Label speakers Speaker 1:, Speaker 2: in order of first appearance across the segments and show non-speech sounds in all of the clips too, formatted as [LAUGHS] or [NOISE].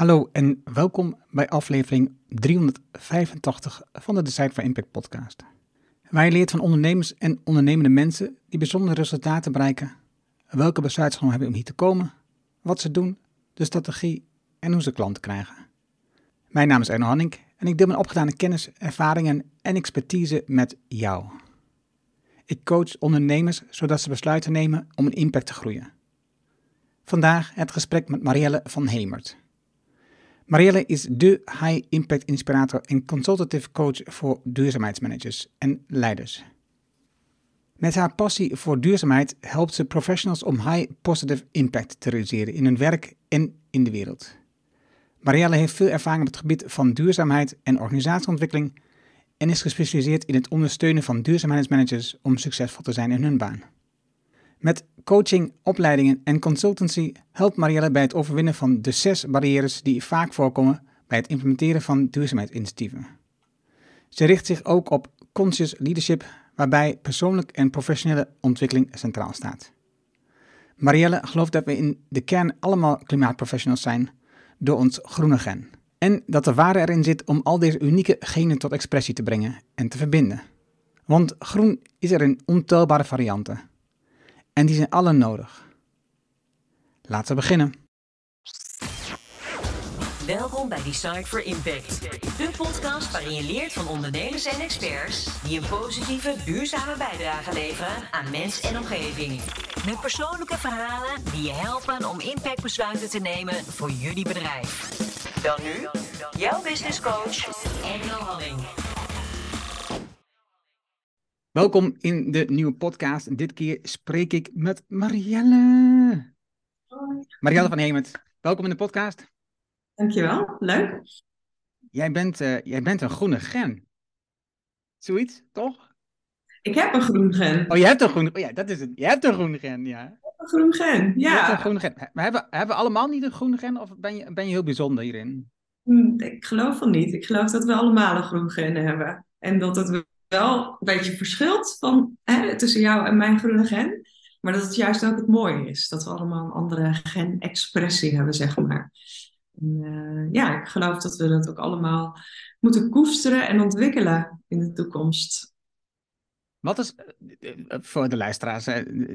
Speaker 1: Hallo en welkom bij aflevering 385 van de Decide for Impact podcast. Je leert van ondernemers en ondernemende mensen die bijzondere resultaten bereiken, welke besluiten ze hebben om hier te komen, wat ze doen, de strategie en hoe ze klanten krijgen. Mijn naam is Erno Hanning en ik deel mijn opgedane kennis, ervaringen en expertise met jou. Ik coach ondernemers zodat ze besluiten nemen om een impact te groeien. Vandaag het gesprek met Marielle van Hemert. Marielle is de high impact inspirator en consultative coach voor duurzaamheidsmanagers en leiders. Met haar passie voor duurzaamheid helpt ze professionals om high positive impact te realiseren in hun werk en in de wereld. Marielle heeft veel ervaring op het gebied van duurzaamheid en organisatieontwikkeling en is gespecialiseerd in het ondersteunen van duurzaamheidsmanagers om succesvol te zijn in hun baan. Met coaching, opleidingen en consultancy helpt Marielle bij het overwinnen van de zes barrières die vaak voorkomen bij het implementeren van duurzaamheidsinitiatieven. Ze richt zich ook op conscious leadership, waarbij persoonlijk en professionele ontwikkeling centraal staat. Marielle gelooft dat we in de kern allemaal klimaatprofessionals zijn door ons groene gen. En dat de waarde erin zit om al deze unieke genen tot expressie te brengen en te verbinden. Want groen is er in ontelbare varianten. En die zijn alle nodig. Laten we beginnen.
Speaker 2: Welkom bij Design for Impact, de podcast waarin je leert van ondernemers en experts die een positieve, duurzame bijdrage leveren aan mens en omgeving. Met persoonlijke verhalen die je helpen om impactbesluiten te nemen voor jullie bedrijf. Dan nu, jouw business coach, Engel Halling.
Speaker 1: Welkom in de nieuwe podcast. Dit keer spreek ik met Marielle. Marielle van Hemert, welkom in de podcast.
Speaker 3: Dankjewel, leuk.
Speaker 1: Jij bent, uh, jij bent een groene gen. Zoiets, toch?
Speaker 3: Ik heb een groen gen.
Speaker 1: Oh, je hebt een groene oh, ja, dat is het. Je hebt een groene gen, ja.
Speaker 3: Een groen gen, ja.
Speaker 1: Je hebt een groene gen. Maar hebben, hebben we allemaal niet een groene gen of ben je, ben je heel bijzonder hierin?
Speaker 3: Hm, ik geloof van niet. Ik geloof dat we allemaal een groen gen hebben. En dat het wel een beetje verschilt van, hè, tussen jou en mijn groene gen. Maar dat het juist ook het mooie is. Dat we allemaal een andere gen-expressie hebben, zeg maar. En, uh, ja, ik geloof dat we dat ook allemaal moeten koesteren en ontwikkelen in de toekomst.
Speaker 1: Wat is, voor de luisteraars,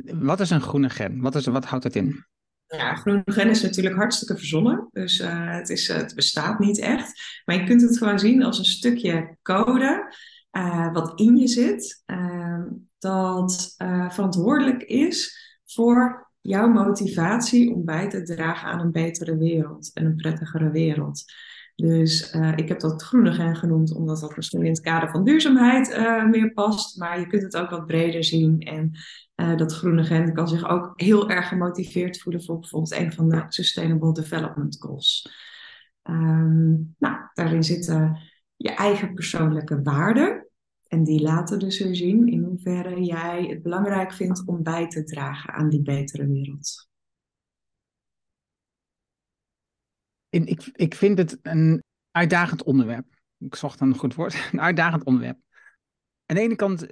Speaker 1: wat is een groene gen? Wat, is, wat houdt het in?
Speaker 3: Ja, groene gen is natuurlijk hartstikke verzonnen. Dus uh, het, is, het bestaat niet echt. Maar je kunt het gewoon zien als een stukje code uh, wat in je zit, uh, dat uh, verantwoordelijk is voor jouw motivatie om bij te dragen aan een betere wereld en een prettigere wereld. Dus ik heb dat groene gen genoemd, omdat dat misschien in het kader van duurzaamheid meer past. Maar je kunt het ook wat breder zien. En dat groene gen kan zich ook heel erg gemotiveerd voelen voor bijvoorbeeld een van de Sustainable Development Goals. Um, nou, daarin zitten je eigen persoonlijke waarden. En die laten dus weer zien in hoeverre jij het belangrijk vindt om bij te dragen aan die betere wereld.
Speaker 1: Ik, ik vind het een uitdagend onderwerp. Ik zocht een goed woord. [LAUGHS] Een uitdagend onderwerp. Aan de ene kant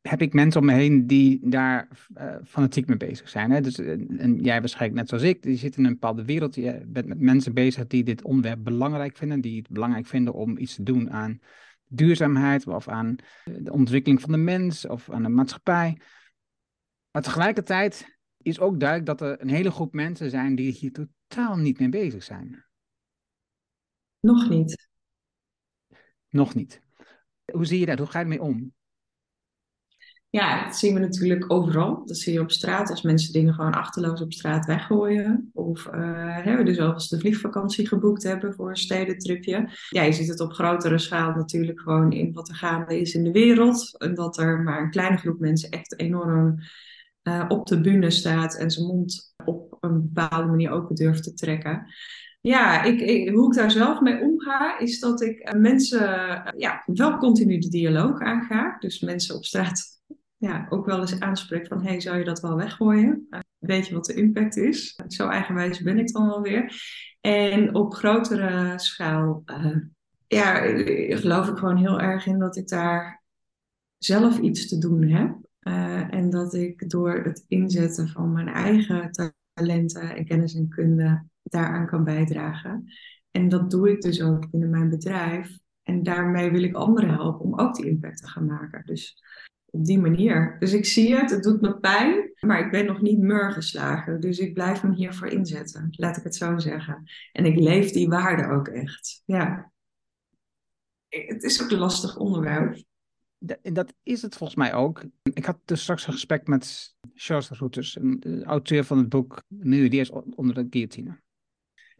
Speaker 1: heb ik mensen om me heen die daar uh, fanatiek mee bezig zijn. Hè? Dus, en jij waarschijnlijk net zoals ik, die zit in een bepaalde wereld. Je bent met mensen bezig die dit onderwerp belangrijk vinden. Die het belangrijk vinden om iets te doen aan duurzaamheid of aan de ontwikkeling van de mens of aan de maatschappij. Maar tegelijkertijd is ook duidelijk dat er een hele groep mensen zijn die hier totaal niet mee bezig zijn.
Speaker 3: Nog niet.
Speaker 1: Nog niet. Hoe zie je dat? Hoe ga je ermee om?
Speaker 3: Ja, dat zien we natuurlijk overal. Dat zie je op straat als mensen dingen gewoon achterloos op straat weggooien. Of uh, hè, dus als de vliegvakantie geboekt hebben voor een stedentripje. Ja, je ziet het op grotere schaal natuurlijk gewoon in wat er gaande is in de wereld. En dat er maar een kleine groep mensen echt enorm uh, op de bühne staat en zijn mond op een bepaalde manier open durft te trekken. Ja, ik, hoe ik daar zelf mee omga, is dat ik mensen ja, wel continu de dialoog aanga. Dus mensen op straat ja, ook wel eens aanspreekt van, hey, zou je dat wel weggooien? Uh, weet je wat de impact is? Zo eigenwijs ben ik dan wel weer. En op grotere schaal, uh, ja, geloof ik gewoon heel erg in dat ik daar zelf iets te doen heb. Uh, en dat ik door het inzetten van mijn eigen talenten en kennis en kunde daaraan kan bijdragen. En dat doe ik dus ook binnen mijn bedrijf. En daarmee wil ik anderen helpen om ook die impact te gaan maken. Dus op die manier. Dus ik zie het, het doet me pijn, maar ik ben nog niet murgeslagen. Dus ik blijf me hiervoor inzetten, laat ik het zo zeggen. En ik leef die waarde ook echt. Ja. Het is ook een lastig onderwerp.
Speaker 1: En dat is het volgens mij ook. Ik had dus straks een gesprek met Charles Routers, auteur van het boek Nu die is onder de guillotine.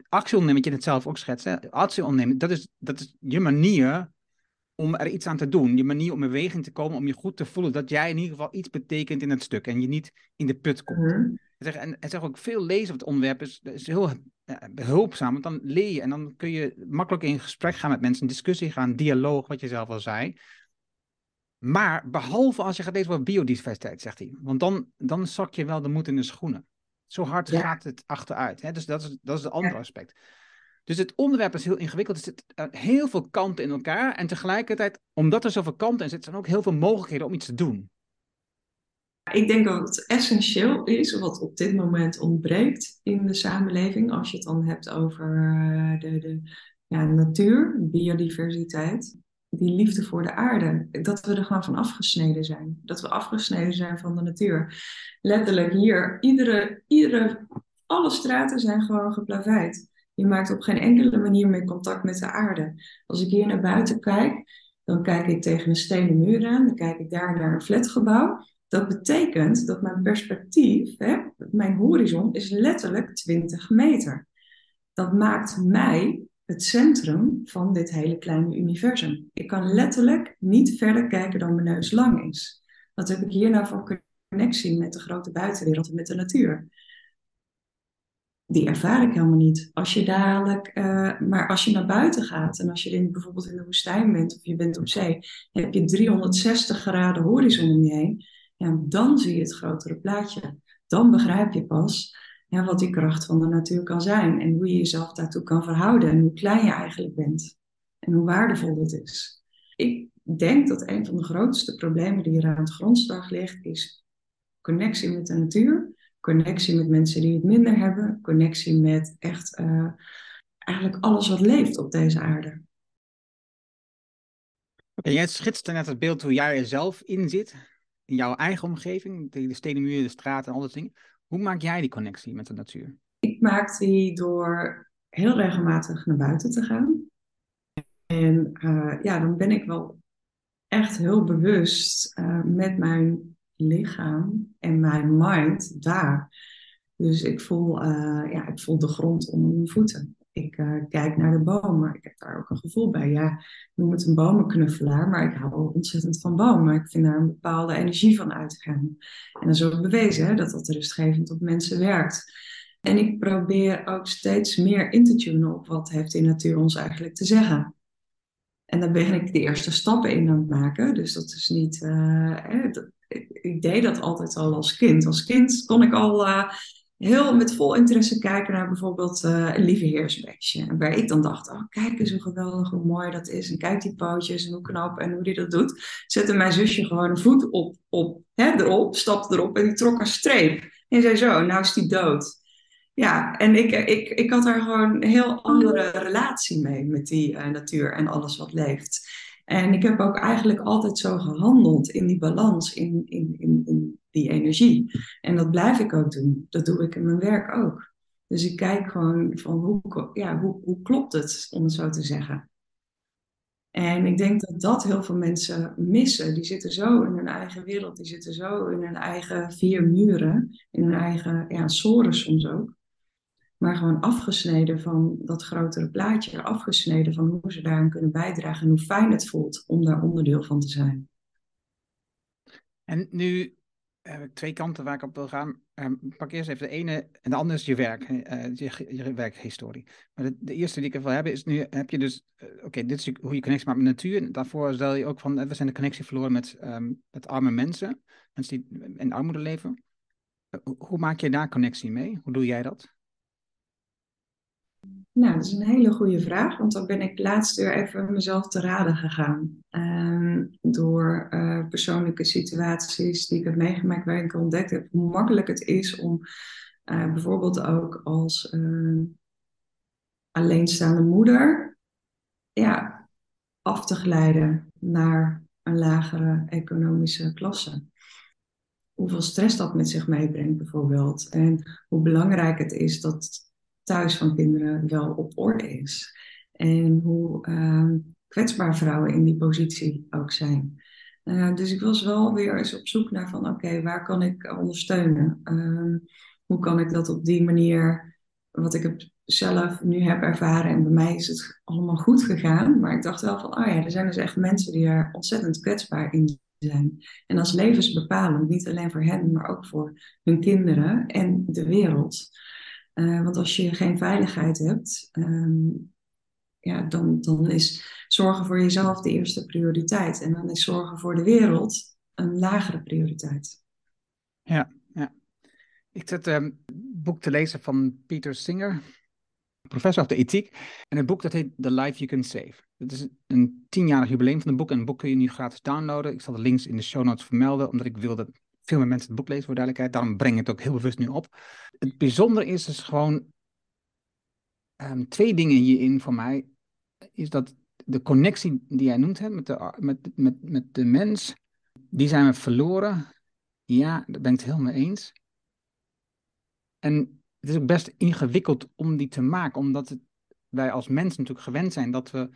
Speaker 1: Actieondernemen, wat je het zelf ook schetst, actieondernemen, dat is, dat is je manier om er iets aan te doen. Je manier om in beweging te komen, om je goed te voelen dat jij in ieder geval iets betekent in het stuk en je niet in de put komt. Mhm. En, en zeg ook veel lezen op het onderwerp is, is heel behulpzaam, want dan leer je en dan kun je makkelijk in gesprek gaan met mensen, discussie gaan, dialoog, wat je zelf al zei. Maar behalve als je gaat lezen over biodiversiteit, zegt hij. Want dan, dan zak je wel de moed in de schoenen. Zo hard gaat het achteruit. Hè? Dus dat is, dat is het andere aspect. Dus het onderwerp is heel ingewikkeld. Er zitten heel veel kanten in elkaar. En tegelijkertijd, omdat er zoveel kanten in zitten, zijn ook heel veel mogelijkheden om iets te doen.
Speaker 3: Ik denk dat het essentieel is, wat op dit moment ontbreekt in de samenleving, als je het dan hebt over eh, de, de ja, natuur, biodiversiteit, die liefde voor de aarde, dat we er gewoon van afgesneden zijn. Dat we afgesneden zijn van de natuur. Letterlijk hier, iedere, iedere, alle straten zijn gewoon geplaveid. Je maakt op geen enkele manier meer contact met de aarde. Als ik hier naar buiten kijk, dan kijk ik tegen een stenen muur aan, dan kijk ik daar naar een flatgebouw. Dat betekent dat mijn perspectief, hè, mijn horizon, is letterlijk 20 meter. Dat maakt mij het centrum van dit hele kleine universum. Ik kan letterlijk niet verder kijken dan mijn neus lang is. Wat heb ik hier nou voor connectie met de grote buitenwereld en met de natuur? Die ervaar ik helemaal niet. Als je dadelijk, uh, maar als je naar buiten gaat en als je in, bijvoorbeeld in de woestijn bent of je bent op zee, heb je 360 graden horizon om je heen. Ja, dan zie je het grotere plaatje. Dan begrijp je pas ja, wat die kracht van de natuur kan zijn en hoe je jezelf daartoe kan verhouden en hoe klein je eigenlijk bent en hoe waardevol dit is. Ik denk dat een van de grootste problemen die hier aan het grondslag ligt, is connectie met de natuur connectie met mensen die het minder hebben, connectie met echt uh, eigenlijk alles wat leeft op deze aarde.
Speaker 1: Oké, jij schetste net het beeld hoe jij er zelf in zit, in jouw eigen omgeving, de stenen muren, de straten en al dat dingen. Hoe maak jij die connectie met de natuur?
Speaker 3: Ik maak die door heel regelmatig naar buiten te gaan. En uh, ja, dan ben ik wel echt heel bewust uh, met mijn lichaam en mijn mind daar. Dus ik voel, uh, ja, ik voel de grond onder mijn voeten. Ik uh, kijk naar de bomen. Ik heb daar ook een gevoel bij. Ja, ik noem het een bomenknuffelaar, maar ik hou ontzettend van bomen. Ik vind daar een bepaalde energie van uitgaan. En dat is ook bewezen hè, dat dat rustgevend op mensen werkt. En ik probeer ook steeds meer in te tunen op wat heeft die natuur ons eigenlijk te zeggen. En daar ben ik de eerste stappen in aan het maken. Dus dat is niet. Uh, ik deed dat altijd al als kind. Als kind kon ik al uh, heel met vol interesse kijken naar bijvoorbeeld uh, een lieve heersbeestje. Waar ik dan dacht, oh kijk eens hoe geweldig, hoe mooi dat is. En kijk die pootjes en hoe knap en hoe die dat doet. Zette mijn zusje gewoon een voet op, op hè, erop, stapte erop en die trok een streep. En zei zo, nou is die dood. Ja, en ik, ik, ik had daar gewoon een heel andere relatie mee met die uh, natuur en alles wat leeft. En ik heb ook eigenlijk altijd zo gehandeld in die balans, in, in, in, in die energie. En dat blijf ik ook doen. Dat doe ik in mijn werk ook. Dus ik kijk gewoon van hoe, ja, hoe, hoe klopt het, om het zo te zeggen. En ik denk dat dat heel veel mensen missen. Die zitten zo in hun eigen wereld, die zitten zo in hun eigen vier muren, in hun eigen ja, soren soms ook maar gewoon afgesneden van dat grotere plaatje, afgesneden van hoe ze daaraan kunnen bijdragen en hoe fijn het voelt om daar onderdeel van te zijn.
Speaker 1: En nu heb ik twee kanten waar ik op wil gaan. Ehm, pak eerst even de ene en de andere is je werk, uh, je, je, werkhistorie. Maar de, eerste die ik wil hebben is nu heb je dus, uh, oké, dit is hoe je connectie maakt met natuur. daarvoor stel je ook van, we zijn de connectie verloren met, um, met arme mensen, mensen die in armoede leven. hoe maak je daar connectie mee? Hoe doe jij dat?
Speaker 3: Nou, dat is een hele goede vraag, want dan ben ik laatst weer even mezelf te raden gegaan. Uh, door uh, persoonlijke situaties die ik heb meegemaakt, waarin ik ontdekt heb hoe makkelijk het is om uh, bijvoorbeeld ook als, uh, alleenstaande moeder ja, af te glijden naar een lagere economische klasse. Hoeveel stress dat met zich meebrengt bijvoorbeeld. En hoe belangrijk het is dat thuis van kinderen wel op orde is. En hoe ehm, kwetsbaar vrouwen in die positie ook zijn. Uh, dus ik was wel weer eens op zoek naar van oké, waar kan ik ondersteunen? Uh, hoe kan ik dat op die manier, wat ik heb zelf nu heb ervaren en bij mij is het allemaal goed gegaan. Maar ik dacht wel van, oh ja, er zijn dus echt mensen die er ontzettend kwetsbaar in zijn. En is levensbepalend, niet alleen voor hen, maar ook voor hun kinderen en de wereld. Uh, want als je geen veiligheid hebt, um, ja, dan, dan is zorgen voor jezelf de eerste prioriteit. En dan is zorgen voor de wereld een lagere prioriteit.
Speaker 1: Ja, ja. Ik zit een ehm, boek te lezen van Peter Singer, professor of de ethiek. En het boek dat heet The Life You Can Save. Het is een tienjarig jubileum van het boek. En het boek kun je nu gratis downloaden. Ik zal de links in de show notes vermelden, omdat ik wil dat veel meer mensen het boek lezen, voor duidelijkheid. Daarom breng ik het ook heel bewust nu op. Het bijzondere is dus gewoon um, twee dingen hierin voor mij. Is dat de connectie die jij noemt hè, met, de, met, met, met de mens, die zijn we verloren. Ja, daar ben ik het helemaal mee eens. En het is ook best ingewikkeld om die te maken, omdat wij als mens natuurlijk gewend zijn dat we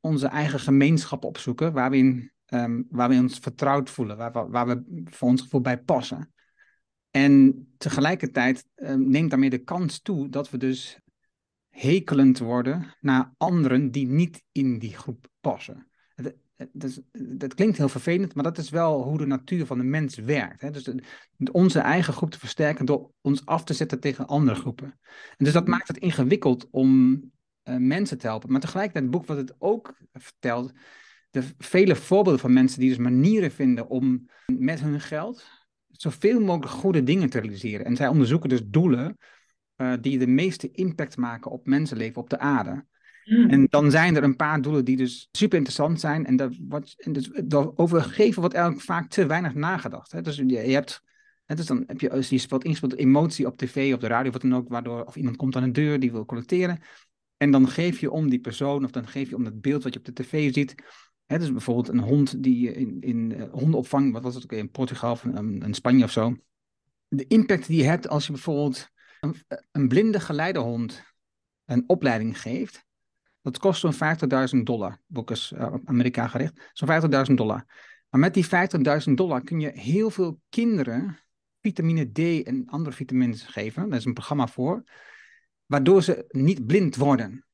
Speaker 1: onze eigen gemeenschap opzoeken, waar we, in, um, waar we ons vertrouwd voelen, waar, waar we voor ons gevoel bij passen. En tegelijkertijd um, neemt daarmee de kans toe dat we dus hekelend worden naar anderen die niet in die groep passen. Dat, dat, klinkt heel vervelend, maar dat is wel hoe de natuur van de mens werkt. Hè? Dus onze eigen groep te versterken door ons af te zetten tegen andere groepen. En dus dat maakt het ingewikkeld om uh, mensen te helpen. Maar tegelijkertijd, het boek wat het ook vertelt, de vele voorbeelden van mensen die dus manieren vinden om met hun geld zoveel mogelijk goede dingen te realiseren. En zij onderzoeken dus doelen uh, die de meeste impact maken op mensenleven op de aarde. Hmm. En dan zijn er een paar doelen die dus super interessant zijn. En, dat wordt, en dus, over geven wordt eigenlijk vaak te weinig nagedacht. Hè? Dus je, je hebt. Hè, dus dan heb je, als je speelt ingespeeld emotie op tv, op de radio, wat dan ook, waardoor of iemand komt aan de deur die wil collecteren. En dan geef je om die persoon, of dan geef je om het beeld wat je op de tv ziet. Hè, dus bijvoorbeeld een hond die in, in uh, hondenopvang, wat was het ook in Portugal of in, in Spanje of zo. De impact die je hebt als je bijvoorbeeld een, een blinde geleidehond een opleiding geeft, dat kost zo'n 50.000 dollar. Boek is op Amerika gericht. Zo'n 50.000 dollar. Maar met die 50.000 dollar kun je heel veel kinderen vitamine D en andere vitamines geven. Daar is een programma voor. Waardoor ze niet blind worden.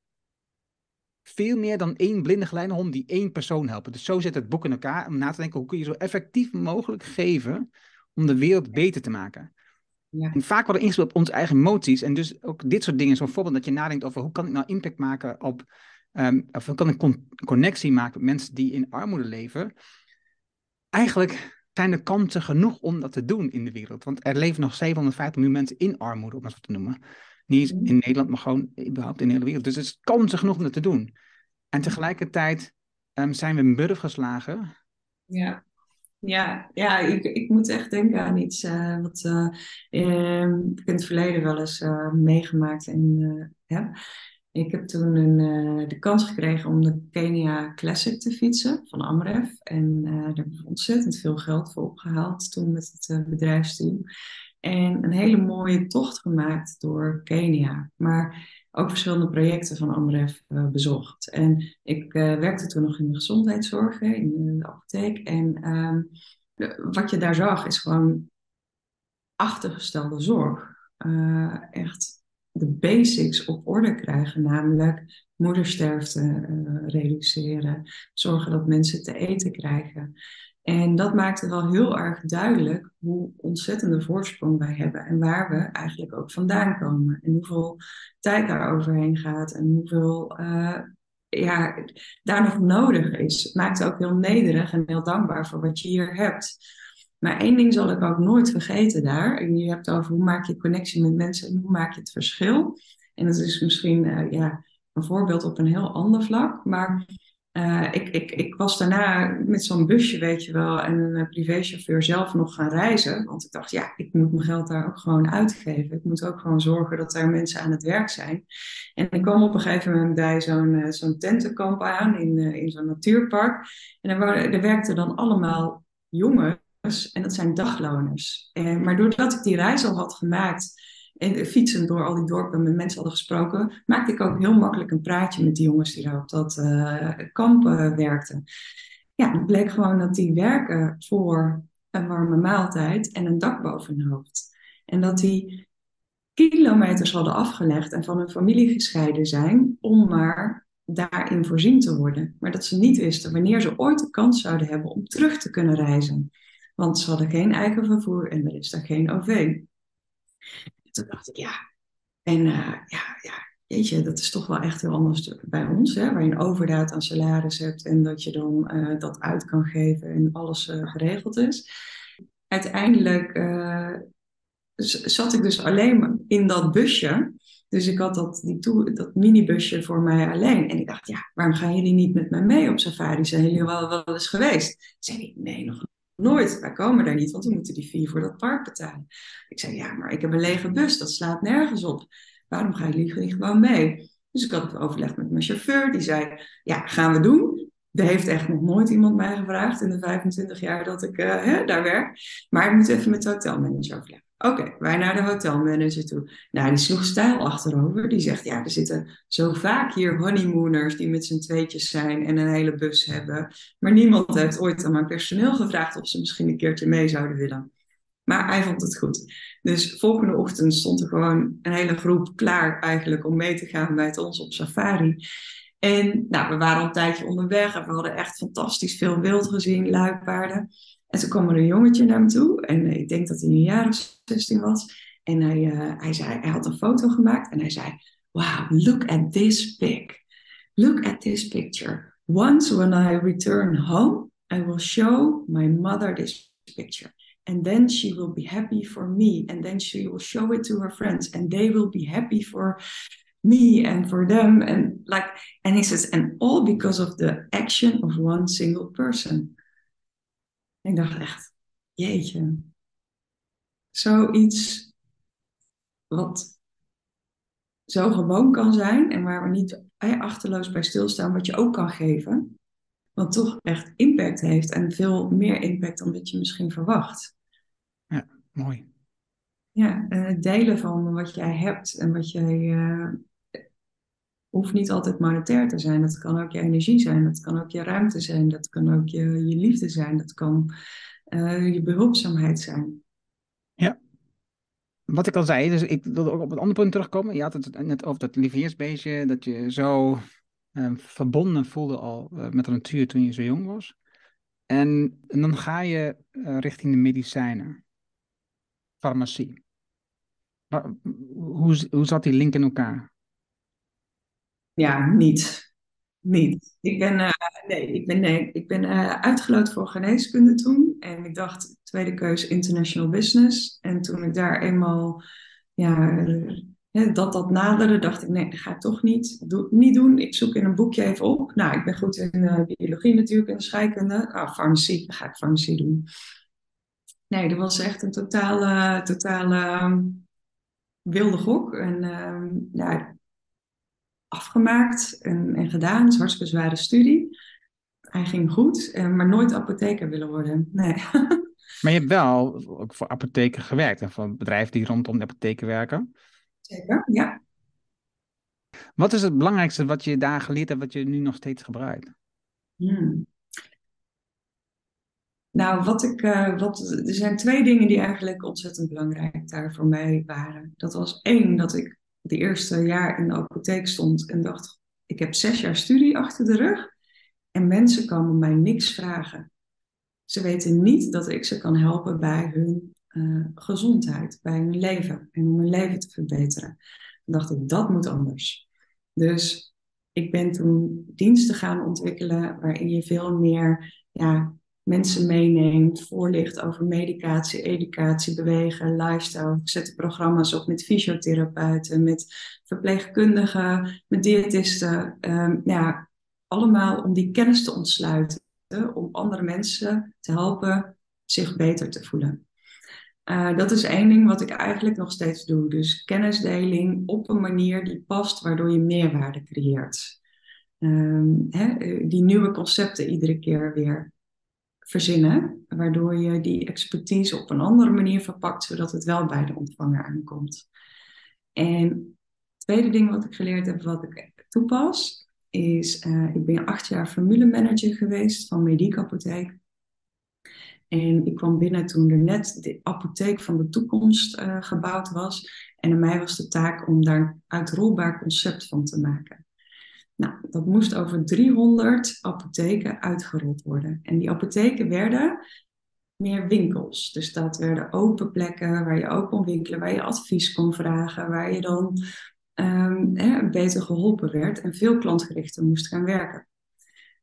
Speaker 1: Veel meer dan één blinde geleidehond die één persoon helpen. Dus zo zit het boek in elkaar om na te denken hoe kun je zo effectief mogelijk geven om de wereld beter te maken. Ja. En vaak worden ingespeeld op onze eigen emoties. En dus ook dit soort dingen, zo'n voorbeeld dat je nadenkt over hoe kan ik nou impact maken op, um, of hoe kan ik con connectie maken met mensen die in armoede leven. Eigenlijk zijn er kansen genoeg om dat te doen in de wereld. Want er leven nog 750 miljoen mensen in armoede, om dat zo te noemen. Niet mhm. in Nederland, maar gewoon überhaupt in de hele wereld. Dus er is kansen genoeg om dat te doen. En tegelijkertijd um, zijn we in burf geslagen.
Speaker 3: Ja. Ja, ja ik, ik moet echt denken aan iets uh, wat uh, ik in het verleden wel eens uh, meegemaakt en heb. Ik heb toen een, de kans gekregen om de Kenia Classic te fietsen van Amref. En daar heb ik ontzettend veel geld voor opgehaald toen met het bedrijfsteam. En een hele mooie tocht gemaakt door Kenia. Maar ook verschillende projecten van Amref uh, bezocht. En ik uh, werkte toen nog in de gezondheidszorg, in de apotheek. En uh, wat je daar zag is gewoon achtergestelde zorg. Uh, echt de basics op orde krijgen, namelijk moedersterfte reduceren, zorgen dat mensen te eten krijgen. En dat maakte wel heel erg duidelijk hoe ontzettende voorsprong wij hebben en waar we eigenlijk ook vandaan komen. En hoeveel tijd daar overheen gaat en hoeveel uh, ja, daar nog nodig is. Het maakt ook heel nederig en heel dankbaar voor wat je hier hebt. Maar één ding zal ik ook nooit vergeten daar. Je hebt over hoe maak je connectie met mensen en hoe maak je het verschil. En dat is misschien uh, ja, een voorbeeld op een heel ander vlak. Maar Uh, ik, ik, ik was daarna met zo'n busje, weet je wel, en een privéchauffeur zelf nog gaan reizen. Want ik dacht, ja, ik moet mijn geld daar ook gewoon uitgeven. Ik moet ook gewoon zorgen dat er mensen aan het werk zijn. En ik kwam op een gegeven moment bij zo'n zo'n tentenkamp aan in, in zo'n natuurpark. En er, er werkten dan allemaal jongens en dat zijn dagloners. Maar doordat ik die reis al had gemaakt en fietsend door al die dorpen met mensen hadden gesproken, maakte ik ook heel makkelijk een praatje met die jongens die daar op dat uh, kamp uh, werkten. Ja, het bleek gewoon dat die werken voor een warme maaltijd en een dak boven hun hoofd. En dat die kilometers hadden afgelegd en van hun familie gescheiden zijn om maar daarin voorzien te worden. Maar dat ze niet wisten wanneer ze ooit de kans zouden hebben om terug te kunnen reizen. Want ze hadden geen eigen vervoer en er is daar geen OV toen dacht ik, ja. En uh, ja, ja, weet je, dat is toch wel echt heel anders bij ons, hè, waar je een overdaad aan salaris hebt en dat je dan uh, dat uit kan geven en alles uh, geregeld is. Uiteindelijk zat ik dus alleen in dat busje. Dus ik had dat, die toe, dat minibusje voor mij alleen. En ik dacht, ja, waarom gaan jullie niet met mij mee op safari? Zijn jullie wel, wel eens geweest? Zei ik, nee, nog Nooit, wij komen daar niet, want we moeten die fee voor dat park betalen. Ik zei, ja, maar ik heb een lege bus, dat slaat nergens op. Waarom ga je niet gewoon mee? Dus ik had het overlegd met mijn chauffeur, die zei, ja, gaan we doen. Er heeft echt nog nooit iemand mij gevraagd in de 25 jaar dat ik uh, hè, daar werk. Maar ik moet even met de hotelmanager overleggen. Oké, wij naar de hotelmanager toe. Nou, die sloeg stijl achterover. Die zegt, ja, er zitten zo vaak hier honeymooners die met z'n tweetjes zijn en een hele bus hebben. Maar niemand heeft ooit aan mijn personeel gevraagd of ze misschien een keertje mee zouden willen. Maar hij vond het goed. Dus volgende ochtend stond er gewoon een hele groep klaar eigenlijk om mee te gaan bij ons op safari. En nou, we waren al een tijdje onderweg en we hadden echt fantastisch veel wild gezien, luipaarden. En toen kwam er een jongetje naar me toe. En ik denk dat hij een jaar of 16 was. En hij, uh, hij, zei, hij had een foto gemaakt. En hij zei, wow, look at this pic. Look at this picture. Once when I return home, I will show my mother this picture. And then she will be happy for me. And then she will show it to her friends. And they will be happy for me and for them. And like, and he says, and all because of the action of one single person ik dacht echt, jeetje. Zoiets wat zo gewoon kan zijn en waar we niet achterloos bij stilstaan, wat je ook kan geven, wat toch echt impact heeft en veel meer impact dan dat je misschien verwacht.
Speaker 1: Ja, mooi.
Speaker 3: Ja, het delen van wat jij hebt en wat jij. Hoeft niet altijd monetair te zijn. Dat kan ook je energie zijn, dat kan ook je ruimte zijn, dat kan ook je, je liefde zijn, dat kan uh, je behulpzaamheid zijn.
Speaker 1: Ja. Wat ik al zei, dus ik wilde ook op een ander punt terugkomen. Je had het net over dat lieveheersbeestje, dat je zo uh, verbonden voelde al uh, met de natuur toen je zo jong was. En, dan ga je richting de medicijnen, farmacie. Hoe, hoe zat die link in elkaar?
Speaker 3: Ja, niet. Niet. Ik ben, uh, nee, ik ben, nee, ik ben uh, uitgeloot voor geneeskunde toen. En ik dacht, tweede keus international business. En toen ik daar eenmaal, ja, dat dat naderde, dacht ik, nee, dat ga ik toch niet, doe, niet doen. Ik zoek in een boekje even op. Nou, ik ben goed in biologie natuurlijk en scheikunde. Ah, farmacie, dan ga ik farmacie doen. Nee, dat was echt een totale, totale um, wilde gok. En uh, ja, afgemaakt en, en gedaan. Het is hartstikke zware studie. Hij ging goed, eh, maar nooit apotheker willen worden. Nee. [LAUGHS]
Speaker 1: Maar je hebt wel ook voor apotheken gewerkt en voor bedrijven die rondom de apotheken werken.
Speaker 3: Zeker, ja.
Speaker 1: Wat is het belangrijkste wat je daar geleerd hebt, wat je nu nog steeds gebruikt?
Speaker 3: Hmm. Nou, wat ik, uh, wat, er zijn twee dingen die eigenlijk ontzettend belangrijk daar voor mij waren. Dat was één, dat ik de eerste jaar in de apotheek stond en dacht, ik heb zes jaar studie achter de rug en mensen komen mij niks vragen. Ze weten niet dat ik ze kan helpen bij hun uh, gezondheid, bij hun leven en om hun leven te verbeteren. Dan dacht ik, dat moet anders. Dus ik ben toen diensten gaan ontwikkelen waarin je veel meer ja, mensen meeneemt, voorlicht over medicatie, educatie, bewegen, lifestyle. Ik zet programma's op met fysiotherapeuten, met verpleegkundigen, met diëtisten. Um, ja, allemaal om die kennis te ontsluiten, om andere mensen te helpen zich beter te voelen. Uh, dat is één ding wat ik eigenlijk nog steeds doe. Dus kennisdeling op een manier die past, waardoor je meerwaarde creëert. Um, hè, die nieuwe concepten iedere keer weer verzinnen, waardoor je die expertise op een andere manier verpakt, zodat het wel bij de ontvanger aankomt. En het tweede ding wat ik geleerd heb, wat ik toepas, is, uh, ik ben acht jaar formulemanager geweest van Mediek Apotheek. En ik kwam binnen toen er net de apotheek van de toekomst uh, gebouwd was. En aan mij was de taak om daar een uitrolbaar concept van te maken. Nou, dat moest over 300 apotheken uitgerold worden. En die apotheken werden meer winkels. Dus dat werden open plekken waar je ook kon winkelen, waar je advies kon vragen, waar je dan um, beter geholpen werd en veel klantgerichter moest gaan werken.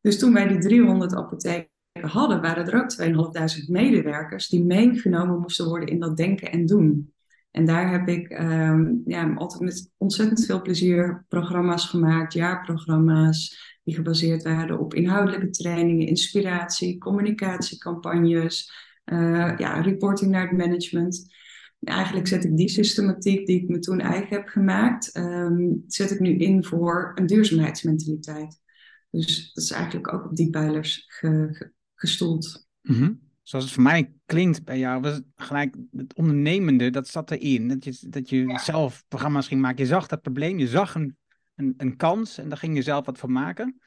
Speaker 3: Dus toen wij die 300 apotheken hadden, waren er ook 2.500 medewerkers die meegenomen moesten worden in dat denken en doen. En daar heb ik um, ja, altijd met ontzettend veel plezier programma's gemaakt, jaarprogramma's, die gebaseerd waren op inhoudelijke trainingen, inspiratie, communicatiecampagnes, uh, ja, reporting naar het management. Eigenlijk zet ik die systematiek die ik me toen eigen heb gemaakt, um, zet ik nu in voor een duurzaamheidsmentaliteit. Dus dat is eigenlijk ook op die pijlers ge, gestoeld.
Speaker 1: Mm zoals het voor mij klinkt bij jou, was het gelijk het ondernemende, dat zat erin. Dat je, dat je zelf programma's ging maken. Je zag dat probleem, je zag een, een, een kans en daar ging je zelf wat van maken.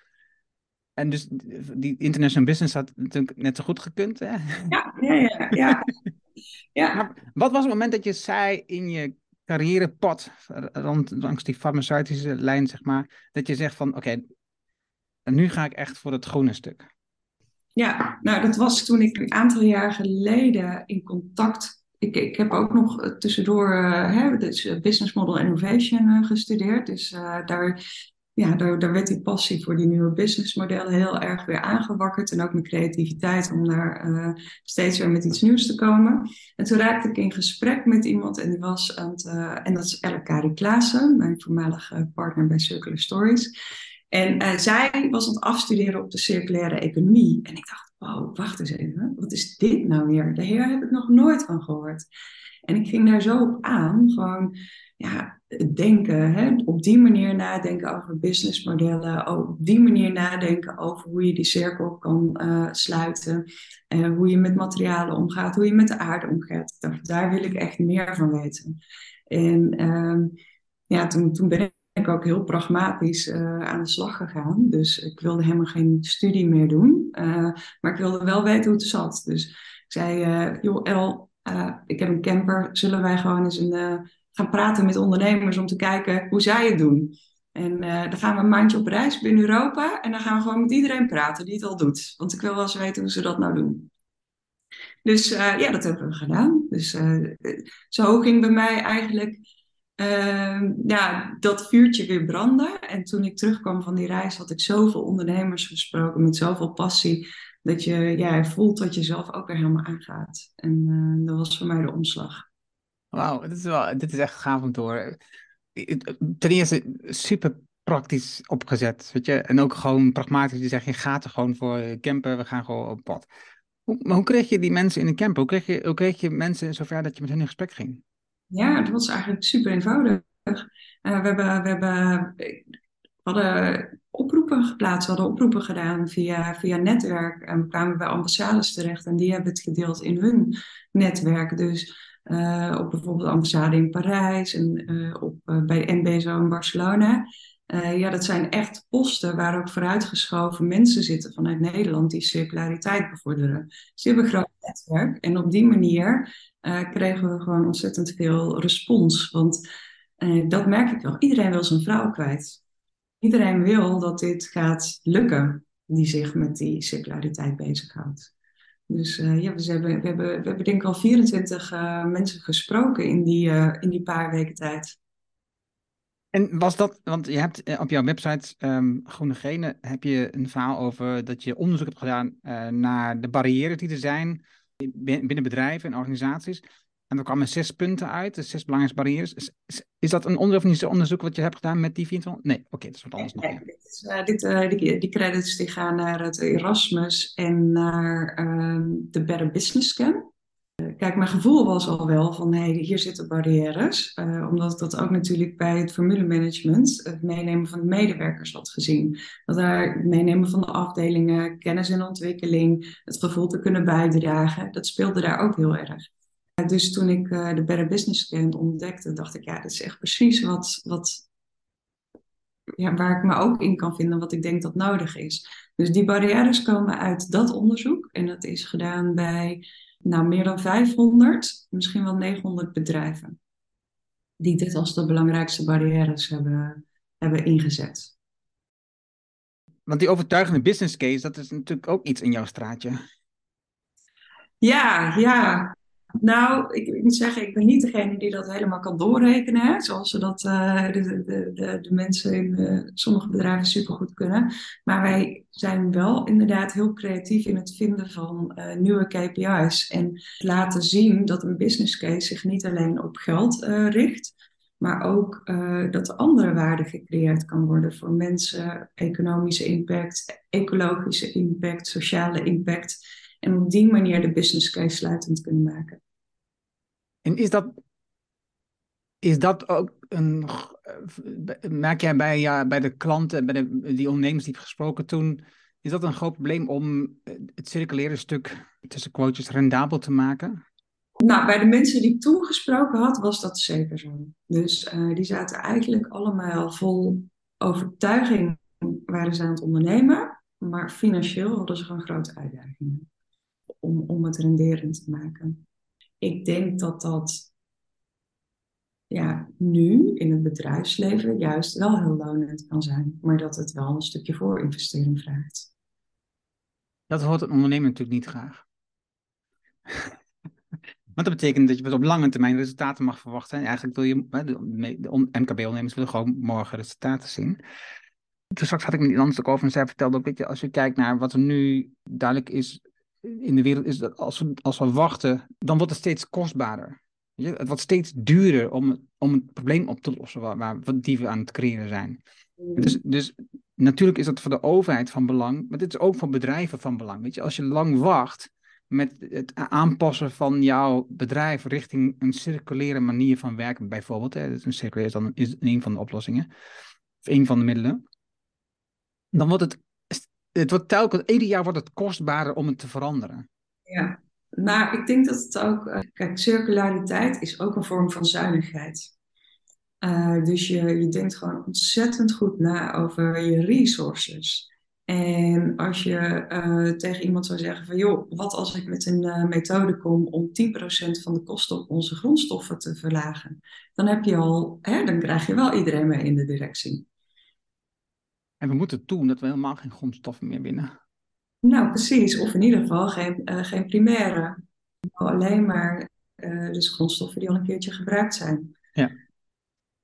Speaker 1: En dus die international business had natuurlijk net zo goed gekund, hè?
Speaker 3: Ja, ja, ja. ja. [LAUGHS]
Speaker 1: ja. wat was het moment dat je zei in je carrièrepad, rond, langs die farmaceutische lijn, zeg maar, dat je zegt van, oké, nu ga ik echt voor het groene stuk?
Speaker 3: Ja, nou dat was toen ik een aantal jaar geleden in contact. Ik, ik heb ook nog eh, tussendoor uh, hè, dus eh, Business Model Innovation gestudeerd. Dus daar, ja, daar, daar werd die passie voor die nieuwe businessmodellen heel erg weer aangewakkerd. En ook mijn creativiteit om daar steeds weer met iets nieuws te komen. En toen raakte ik in gesprek met iemand en die was aan het, en dat is Elke Klaassen, mijn voormalige partner bij Circular Stories. En uh, zij was aan het afstuderen op de circulaire economie. En ik dacht, wow, wacht eens even, wat is dit nou weer? De heer heb ik nog nooit van gehoord. En ik ging daar zo op aan, gewoon ja, denken, hè, op die manier nadenken over businessmodellen, op die manier nadenken over hoe je die cirkel kan uh, sluiten, uh, hoe je met materialen omgaat, hoe je met de aarde omgaat. Daar wil ik echt meer van weten. En uh, ja, toen, toen ben ik ook heel pragmatisch uh, aan de slag gegaan. Dus ik wilde helemaal geen studie meer doen. Uh, maar ik wilde wel weten hoe het zat. Dus ik zei, uh, joh El, ik heb een camper. Zullen wij gewoon eens een, gaan praten met ondernemers om te kijken hoe zij het doen? En dan gaan we een maandje op reis binnen Europa. En dan gaan we gewoon met iedereen praten die het al doet. Want ik wil wel eens weten hoe ze dat nou doen. Dus ja, dat hebben we gedaan. Dus zo ging bij mij eigenlijk uh, ja, dat vuurtje weer brandde. En toen ik terugkwam van die reis, had ik zoveel ondernemers gesproken met zoveel passie. Dat je ja, voelt dat je zelf ook weer helemaal aangaat. En uh, dat was voor mij de omslag.
Speaker 1: Wauw, dit, is wel, dit is echt gaaf om horen. Ten eerste super praktisch opgezet, weet je. En ook gewoon pragmatisch. Je zegt, je gaat er gewoon voor campen, we gaan gewoon op pad. Hoe, maar hoe kreeg je die mensen in de camper? Hoe kreeg je, hoe kreeg je mensen zover dat je met hen in gesprek ging?
Speaker 3: Ja, dat was eigenlijk super eenvoudig. Uh, we, hebben, we, hebben, hadden oproepen geplaatst, we hadden oproepen gedaan via, via netwerk. En kwamen bij ambassades terecht en die hebben het gedeeld in hun netwerk. Dus uh, op bijvoorbeeld de ambassade in Parijs en uh, op, bij NBSO in Barcelona. ja, dat zijn echt posten waar ook vooruitgeschoven mensen zitten vanuit Nederland die circulariteit bevorderen. Ze hebben een groot netwerk en op die manier uh, kregen we gewoon ontzettend veel respons. Want uh, dat merk ik wel. Iedereen wil zijn vrouw kwijt. Iedereen wil dat dit gaat lukken, die zich met die circulariteit bezighoudt. Dus uh, ja, we hebben, we, hebben, we hebben denk ik al 24 mensen gesproken in die, in die paar weken tijd.
Speaker 1: En was dat, want je hebt op jouw website um, Groene Genen, heb je een verhaal over dat je onderzoek hebt gedaan naar de barrières die er zijn binnen bedrijven en organisaties. En er kwamen zes punten uit, de zes belangrijkste barrières. Is, is, dat een onderzoek wat je hebt gedaan met die 24? Nee, oké, dat is wat anders nog.
Speaker 3: Dit is, uh, dit, uh, die, credits die gaan naar het Erasmus en naar uh, de Better Business Scan. Kijk, mijn gevoel was al wel van hey, hier zitten barrières. Uh, omdat ik dat ook natuurlijk bij het formulemanagement, het meenemen van de medewerkers had gezien. Dat daar het meenemen van de afdelingen, kennis en ontwikkeling, het gevoel te kunnen bijdragen, dat speelde daar ook heel erg. Dus toen ik de Better Business Scan ontdekte, dacht ik, ja, dat is echt precies wat, wat, ja, waar ik me ook in kan vinden, wat ik denk dat nodig is. Dus die barrières komen uit dat onderzoek en dat is gedaan bij nou, meer dan 500, misschien wel 900 bedrijven. Die dit als de belangrijkste barrières hebben, hebben ingezet.
Speaker 1: Want die overtuigende business case, dat is natuurlijk ook iets in jouw straatje.
Speaker 3: Ja, ja. Nou, ik, moet zeggen, ik ben niet degene die dat helemaal kan doorrekenen, hè, zoals ze dat uh, de, de, de, mensen in uh, sommige bedrijven supergoed kunnen. Maar wij zijn wel inderdaad heel creatief in het vinden van uh, nieuwe KPI's en laten zien dat een business case zich niet alleen op geld richt, maar ook dat er andere waarde gecreëerd kan worden voor mensen, economische impact, ecologische impact, sociale impact. En op die manier de business case sluitend kunnen maken.
Speaker 1: En is dat, is dat ook een. Merk jij bij, ja, bij de klanten, bij de, die ondernemers die je gesproken toen. Is dat een groot probleem om het circulaire stuk tussen quotes rendabel te maken?
Speaker 3: Nou, bij de mensen die ik toen gesproken had, was dat zeker zo. Dus uh, die zaten eigenlijk allemaal vol overtuiging, waren ze aan het ondernemen, maar financieel hadden ze gewoon grote uitdagingen om, om het renderend te maken ik denk dat dat ja, nu in het bedrijfsleven juist wel heel lonend kan zijn, maar dat het wel een stukje voorinvestering vraagt.
Speaker 1: Dat hoort een ondernemer natuurlijk niet graag. [LAUGHS] Want dat betekent dat je op lange termijn resultaten mag verwachten. En eigenlijk wil je, de MKB-ondernemers willen gewoon morgen resultaten zien. Toen straks had ik met iemand ook over en zij vertelde ook, weet als je kijkt naar wat er nu duidelijk is in de wereld is dat als we, als we wachten, dan wordt het steeds kostbaarder. Het wordt steeds duurder om, om het probleem op te lossen waar, waar, die we aan het creëren zijn. Mm. Dus, dus natuurlijk is dat voor de overheid van belang, maar dit is ook voor bedrijven van belang. Weet je, als je lang wacht met het aanpassen van jouw bedrijf richting een circulaire manier van werken, bijvoorbeeld, hè, dus een circulaire is dan is een van de oplossingen, of een van de middelen, dan wordt het het wordt telkens, ieder jaar wordt het kostbaarder om het te veranderen.
Speaker 3: Ja, maar ik denk dat het ook, uh, kijk, circulariteit is ook een vorm van zuinigheid. Uh, dus je, je denkt gewoon ontzettend goed na over je resources. En als je uh, tegen iemand zou zeggen van joh, wat als ik met een methode kom om 10% van de kosten op onze grondstoffen te verlagen, dan heb je al, hè, dan krijg je wel iedereen mee in de directie.
Speaker 1: En we moeten toe dat we helemaal geen grondstoffen meer winnen.
Speaker 3: Nou, precies. Of in ieder geval geen, uh, geen primaire. Alleen maar uh, dus grondstoffen die al een keertje gebruikt zijn.
Speaker 1: Ja.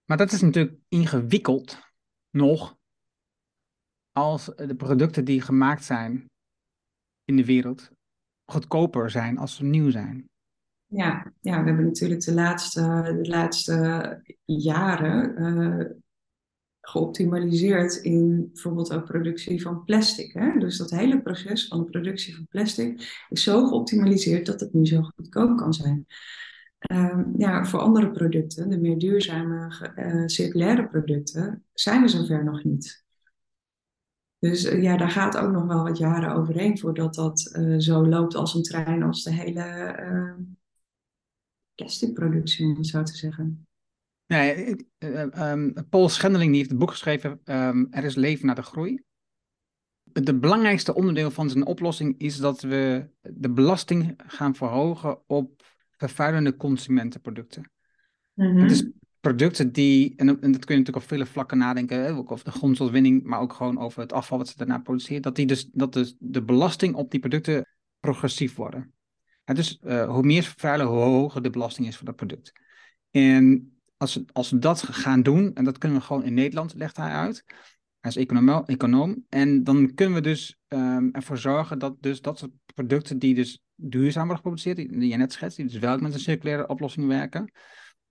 Speaker 1: Maar dat is natuurlijk ingewikkeld nog als de producten die gemaakt zijn in de wereld goedkoper zijn als ze nieuw zijn.
Speaker 3: Ja, ja we hebben natuurlijk de laatste, de laatste jaren uh, geoptimaliseerd in bijvoorbeeld ook productie van plastic. Hè? Dus dat hele proces van de productie van plastic is zo geoptimaliseerd dat het nu zo goedkoop kan zijn. Uh, ja, voor andere producten, de meer duurzame uh, circulaire producten, zijn we zover nog niet. Dus uh, ja, daar gaat ook nog wel wat jaren overheen voordat dat eh, zo loopt als een trein, als de hele plasticproductie, om het zo te zeggen.
Speaker 1: Nee, um, Paul Schendeling die heeft een boek geschreven, um, Er is leven na de groei. Het belangrijkste onderdeel van zijn oplossing is dat we de belasting gaan verhogen op vervuilende consumentenproducten. Mm -hmm. Dus producten die, en, en, dat kun je natuurlijk op vele vlakken nadenken, hè, ook over de grondstofwinning, maar ook gewoon over het afval wat ze daarna produceren, dat, die dus, dat dus de belasting op die producten progressief worden. En dus uh, hoe meer vervuilen, hoe hoger de belasting is voor dat product. En als we, als we dat gaan doen, en dat kunnen we gewoon in Nederland, legt hij uit, hij is econoom, En dan kunnen we dus um, ervoor zorgen dat dus dat soort producten die dus duurzaam wordt geproduceerd, die, die je net schetst, die dus wel met een circulaire oplossing werken.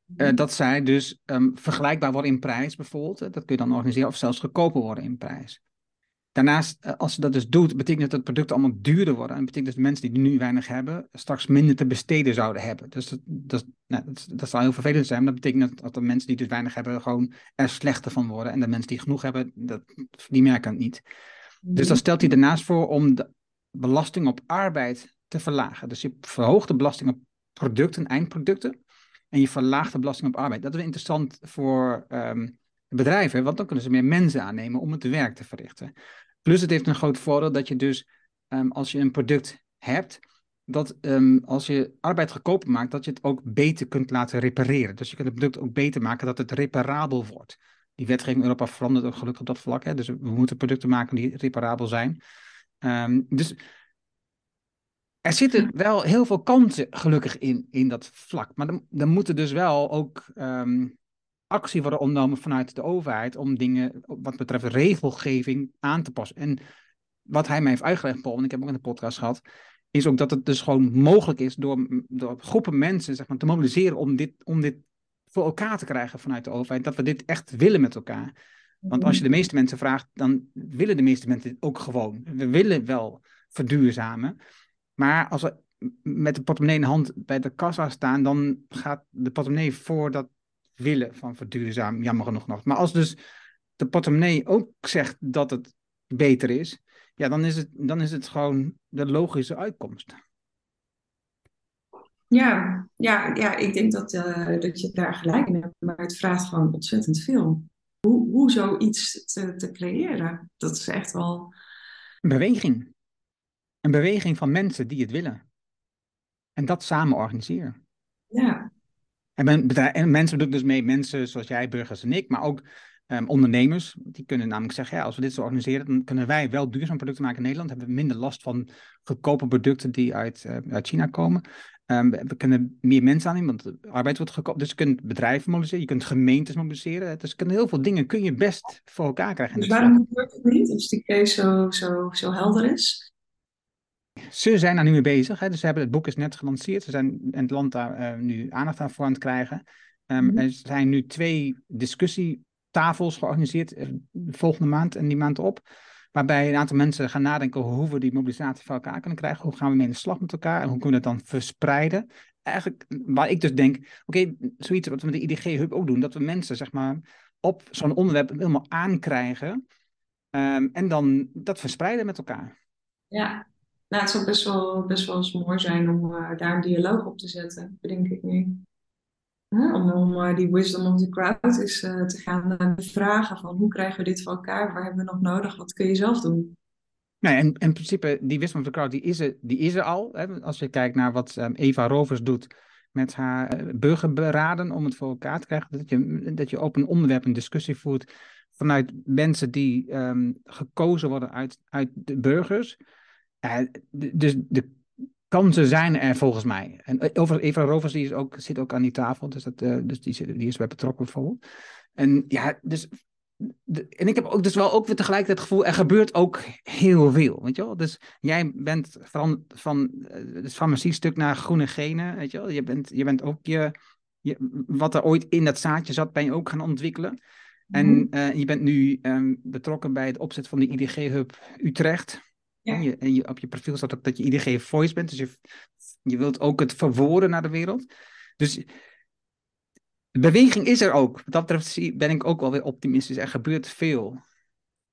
Speaker 3: Mhm.
Speaker 1: Eh, dat zij dus ehm, vergelijkbaar worden in prijs bijvoorbeeld. Dat kun je dan organiseren of zelfs goedkoper worden in prijs. Daarnaast, eh, als ze dat dus doet, betekent dat dat producten allemaal duurder worden. En betekent dat mensen die nu weinig hebben, straks minder te besteden zouden hebben. Dus dat, dat, nou, dat, zou heel vervelend zijn. Maar dat betekent dat, dat de mensen die dus weinig hebben, gewoon er slechter van worden. En de mensen die genoeg hebben, dat, die merken het niet. Dus dan stelt hij daarnaast voor om de belasting op arbeid te verlagen. Dus je verhoogt de belasting op producten, eindproducten. En je verlaagt de belasting op arbeid. Dat is interessant voor ehm, bedrijven, want dan kunnen ze meer mensen aannemen om het werk te verrichten. Plus het heeft een groot voordeel dat je dus, ehm, als je een product hebt, dat ehm, als je arbeid goedkoper maakt, dat je het ook beter kunt laten repareren. Dus je kunt het product ook beter maken dat het reparabel wordt. Die wetgeving in Europa verandert ook gelukkig op dat vlak. Hè? Dus we moeten producten maken die reparabel zijn. Ehm, dus er zitten wel heel veel kansen gelukkig in, in dat vlak. Maar dan, dan moet er dus wel ook actie worden ondernomen vanuit de overheid om dingen wat betreft regelgeving aan te passen. En wat hij mij heeft uitgelegd, Paul, en ik heb ook in de podcast gehad, is ook dat het dus gewoon mogelijk is door, door groepen mensen zeg maar, te mobiliseren om dit, om dit voor elkaar te krijgen vanuit de overheid. Dat we dit echt willen met elkaar. Want als je de meeste mensen vraagt, dan willen de meeste mensen dit ook gewoon. We willen wel verduurzamen. Maar als we met de portemonnee in de hand bij de kassa staan, dan gaat de portemonnee voor dat willen van verduurzamen, jammer genoeg nog. Maar als dus de portemonnee ook zegt dat het beter is, ja, dan is het, dan is het gewoon de logische uitkomst.
Speaker 3: Ja, ja, ja ik denk dat, uh, dat je daar gelijk in hebt, maar het vraagt gewoon ontzettend veel. Hoe, hoe zoiets te, te creëren, dat is echt wel...
Speaker 1: Een beweging. Een beweging van mensen die het willen. En dat samen organiseren.
Speaker 3: Ja.
Speaker 1: En, men, en mensen doen dus mee, mensen zoals jij, burgers en ik, maar ook um, ondernemers. Die kunnen namelijk zeggen, ja, als we dit zo organiseren, dan kunnen wij wel duurzaam producten maken in Nederland. Hebben we minder last van goedkope producten die uit, uh, uit China komen. Um, we kunnen meer mensen aannemen, want arbeid wordt goedkoop. Dus je kunt bedrijven mobiliseren, je kunt gemeentes mobiliseren. Dus kunnen heel veel dingen kun je best voor elkaar krijgen.
Speaker 3: Dus waarom gebeurt het niet als die case zo, zo, zo helder is?
Speaker 1: Ze zijn daar nu mee bezig. Hè? Dus ze hebben het boek is net gelanceerd. Ze zijn in het land daar uh, nu aandacht aan voor aan het krijgen. Um. Er zijn nu twee discussietafels georganiseerd uh, volgende maand en die maand op. Waarbij een aantal mensen gaan nadenken hoe we die mobilisatie voor elkaar kunnen krijgen. Hoe gaan we mee in de slag met elkaar en hoe kunnen we het dan verspreiden? Eigenlijk, waar ik dus denk, oké, okay, zoiets wat we met de IDG-hub ook doen, dat we mensen zeg maar op zo'n onderwerp helemaal aankrijgen um, en dan dat verspreiden met elkaar.
Speaker 3: Ja, nou, het zou best wel, best wel eens mooi zijn om uh, daar een dialoog op te zetten, bedenk ik nu. Huh? Om, om uh, die wisdom of the crowd eens uh, te gaan vragen van hoe krijgen we dit voor elkaar? Waar hebben we nog nodig? Wat kun je zelf doen?
Speaker 1: Nee, en in principe, die wisdom of the crowd, die is er, die is er al. Hè? Als je kijkt naar wat um, Eva Rovers doet met haar burgerberaden om het voor elkaar te krijgen. Dat je, dat je op een onderwerp een discussie voert vanuit mensen die um, gekozen worden uit, uit de burgers. Uh, dus de kansen zijn er volgens mij. En over Eva Rovers die is ook, zit ook aan die tafel, dus, dat, uh, dus die, die is bij betrokken bijvoorbeeld. En ja, dus. En ik heb ook dus wel ook weer tegelijkertijd het gevoel, er gebeurt ook heel veel, weet je wel. Dus jij bent van, van het farmacie-stuk naar groene genen, weet je wel. Je bent, je bent ook je, je, wat er ooit in dat zaadje zat, ben je ook gaan ontwikkelen. En uh, je bent nu um, betrokken bij het opzet van de IDG-hub Utrecht. Ja. En, je, en je, op je profiel staat ook dat je IDG voice bent. Dus je, je wilt ook het verwoorden naar de wereld. Dus beweging is er ook. Wat dat betreft ben ik ook wel weer optimistisch. Er gebeurt veel.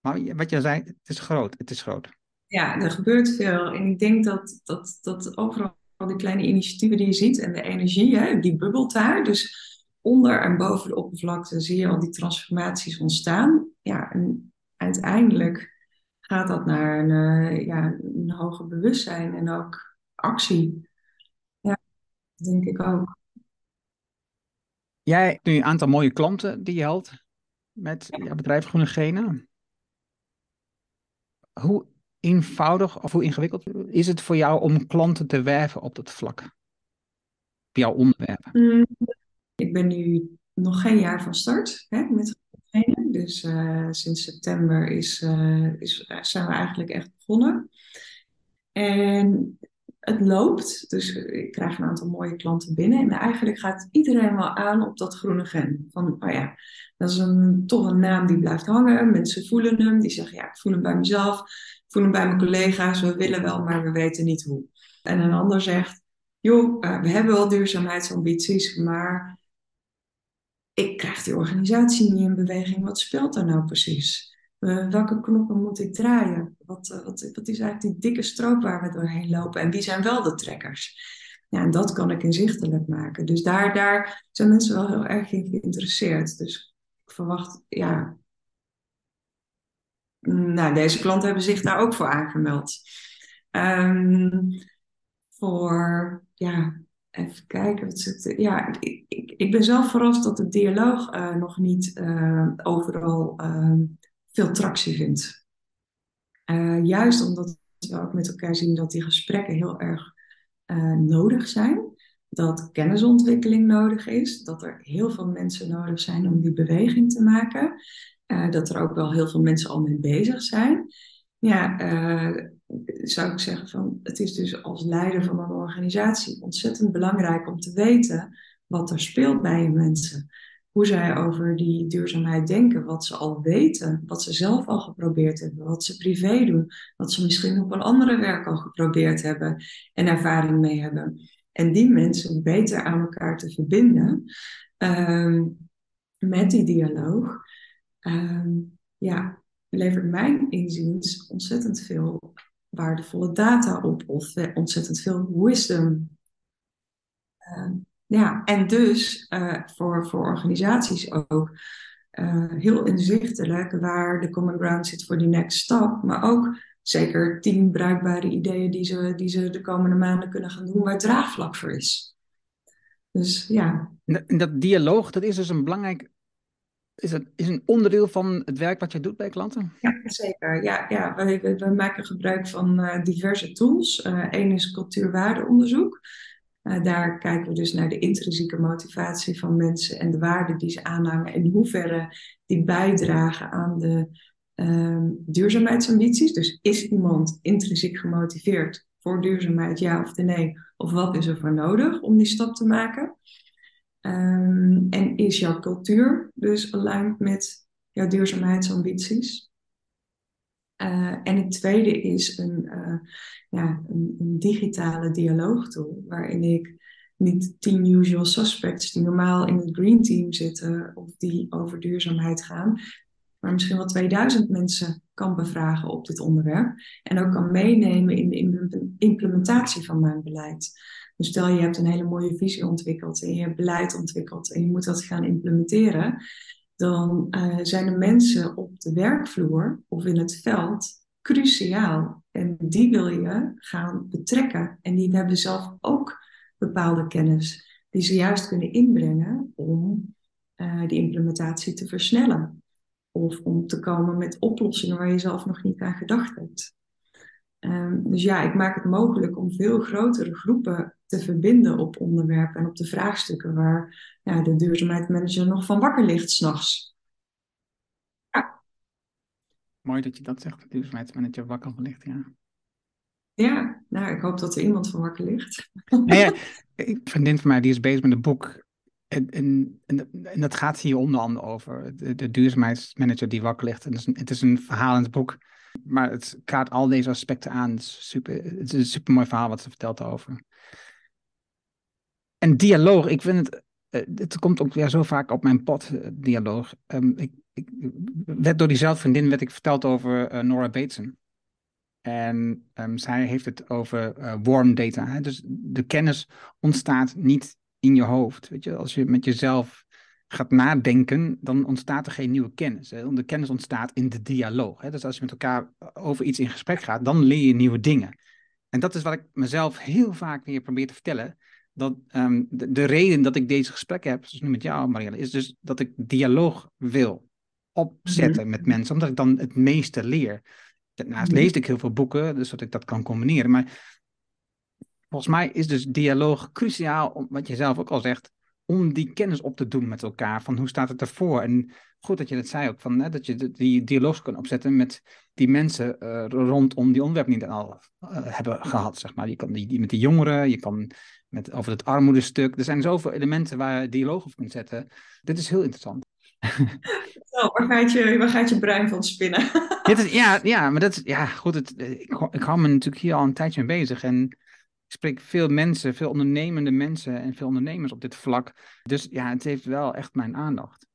Speaker 1: Maar wat je zei, het is groot. Het is groot.
Speaker 3: Ja, er gebeurt veel. En ik denk dat, dat, dat overal die kleine initiatieven die je ziet en de energie, hè, die bubbelt daar. Dus onder en boven de oppervlakte zie je al die transformaties ontstaan. Ja, en uiteindelijk gaat dat naar een, uh, ja, een hoger bewustzijn en ook actie. Ja, dat denk ik ook.
Speaker 1: Jij hebt nu een aantal mooie klanten die je helpt met jouw bedrijf Groene Genen. Hoe eenvoudig of hoe ingewikkeld is het voor jou om klanten te werven op dat vlak? Op jouw onderwerp?
Speaker 3: Mm, ik ben nu nog geen jaar van start hè, met dus uh, sinds september is, uh, is, zijn we eigenlijk echt begonnen. En het loopt. Dus ik krijg een aantal mooie klanten binnen. En eigenlijk gaat iedereen wel aan op dat groene gen. Van, oh ja, dat is een, toch een naam die blijft hangen. Mensen voelen hem. Die zeggen, ja, ik voel hem bij mezelf. Ik voel hem bij mijn collega's. We willen wel, maar we weten niet hoe. En een ander zegt, joh, we hebben wel duurzaamheidsambities, maar ik krijg die organisatie niet in beweging. Wat speelt er nou precies? Uh, welke knoppen moet ik draaien? Wat, uh, wat, wat, is eigenlijk die dikke stroop waar we doorheen lopen? En wie zijn wel de trekkers? Ja, en dat kan ik inzichtelijk maken. Dus daar, daar zijn mensen wel heel erg in geïnteresseerd. Dus ik verwacht, ja. Nou, deze klanten hebben zich daar ook voor aangemeld. Um, voor, ja, even kijken. Wat zit, ja, ik, ik, ben zelf verrast dat de dialoog uh, nog niet overal veel tractie vindt. Juist omdat we ook met elkaar zien dat die gesprekken heel erg nodig zijn. Dat kennisontwikkeling nodig is. Dat er heel veel mensen nodig zijn om die beweging te maken. Dat er ook wel heel veel mensen al mee bezig zijn. Ja, zou ik zeggen van het is dus als leider van een organisatie ontzettend belangrijk om te weten wat er speelt bij je mensen hoe zij over die duurzaamheid denken, wat ze al weten, wat ze zelf al geprobeerd hebben, wat ze privé doen, wat ze misschien op een andere werk al geprobeerd hebben en ervaring mee hebben. En die mensen beter aan elkaar te verbinden um, met die dialoog, um, ja, levert mijn inziens ontzettend veel waardevolle data op of ontzettend veel wisdom. Um, ja, en dus uh, voor, voor organisaties ook uh, heel inzichtelijk waar de common ground zit voor die next stap. Maar ook zeker tien bruikbare ideeën die ze, die ze de komende maanden kunnen gaan doen waar draagvlak voor is. Dus ja.
Speaker 1: En dat dialoog, dat is dus een belangrijk is, het, is een onderdeel van het werk wat jij doet bij klanten?
Speaker 3: Ja, zeker. Ja, ja, we maken gebruik van uh, diverse tools. Eén uh, is cultuurwaardeonderzoek. Uh, daar kijken we dus naar de intrinsieke motivatie van mensen en de waarden die ze aanhangen en in hoeverre die bijdragen aan de uh, duurzaamheidsambities. Dus is iemand intrinsiek gemotiveerd voor duurzaamheid, ja of nee? Of wat is er voor nodig om die stap te maken? Um, en is jouw cultuur dus aligned met jouw duurzaamheidsambities? Uh, en het tweede is een, uh, ja, een, een, digitale dialoogtool, waarin ik niet tien usual suspects die normaal in het green team zitten of die over duurzaamheid gaan, maar misschien wel 2000 mensen kan bevragen op dit onderwerp en ook kan meenemen in de implementatie van mijn beleid. Dus stel je hebt een hele mooie visie ontwikkeld en je hebt beleid ontwikkeld en je moet dat gaan implementeren dan uh, zijn de mensen op de werkvloer of in het veld cruciaal. En die wil je gaan betrekken. En die hebben zelf ook bepaalde kennis die ze juist kunnen inbrengen om uh, die implementatie te versnellen. Of om te komen met oplossingen waar je zelf nog niet aan gedacht hebt. Um, dus ja, ik maak het mogelijk om veel grotere groepen te verbinden op onderwerpen en op de vraagstukken waar ja, de duurzaamheidsmanager nog van wakker ligt s'nachts. Ja.
Speaker 1: Mooi dat je dat zegt, de duurzaamheidsmanager wakker ligt, ja.
Speaker 3: Ja, nou, ik hoop dat er iemand van wakker ligt.
Speaker 1: Nou ja, een vriendin van mij die is bezig met een boek. En, en, en, dat gaat hier onder andere over de, de duurzaamheidsmanager die wakker ligt. En het, is een, het is een het boek, maar het kaart al deze aspecten aan. Het is, super, het is een super mooi verhaal wat ze vertelt over. En dialoog, ik vind het, uh, het komt ook weer zo vaak op mijn pad, uh, dialoog. Um, ik, ik, werd door diezelfde vriendin werd ik verteld over uh, Nora Bateson. En um, zij heeft het over warm data. Hè? Dus de kennis ontstaat niet in je hoofd. Weet je? Als je met jezelf gaat nadenken, dan ontstaat er geen nieuwe kennis. Hè? De kennis ontstaat in de dialoog. Hè? Dus als je met elkaar over iets in gesprek gaat, dan leer je nieuwe dingen. En dat is wat ik mezelf heel vaak weer probeer te vertellen dat um, de, de, reden dat ik deze gesprekken heb, zoals nu met jou, Marielle, is dus dat ik dialoog wil opzetten mm-hmm. met mensen, omdat ik dan het meeste leer. Daarnaast mm-hmm. lees ik heel veel boeken, dus dat ik dat kan combineren. Maar volgens mij is dus dialoog cruciaal, om, wat je zelf ook al zegt, om die kennis op te doen met elkaar. Van hoe staat het ervoor en goed dat je dat zei ook, van, hè, dat je die dialoog kan opzetten met die mensen uh, rondom die onderwerp niet al hebben gehad, zeg maar. Je kan die, die, met die jongeren, je kan met, over het armoedestuk. Er zijn zoveel elementen waar je dialoog op kunt zetten. Dit is heel interessant. [LAUGHS]
Speaker 3: Oh, waar, gaat je, waar gaat je brein van spinnen?
Speaker 1: Dit is, ja, ja, maar dat is, ja, goed, het, ik, ik hou me natuurlijk hier al een tijdje mee bezig en ik spreek veel mensen, veel ondernemende mensen en veel ondernemers op dit vlak. Dus ja, het heeft wel echt mijn aandacht.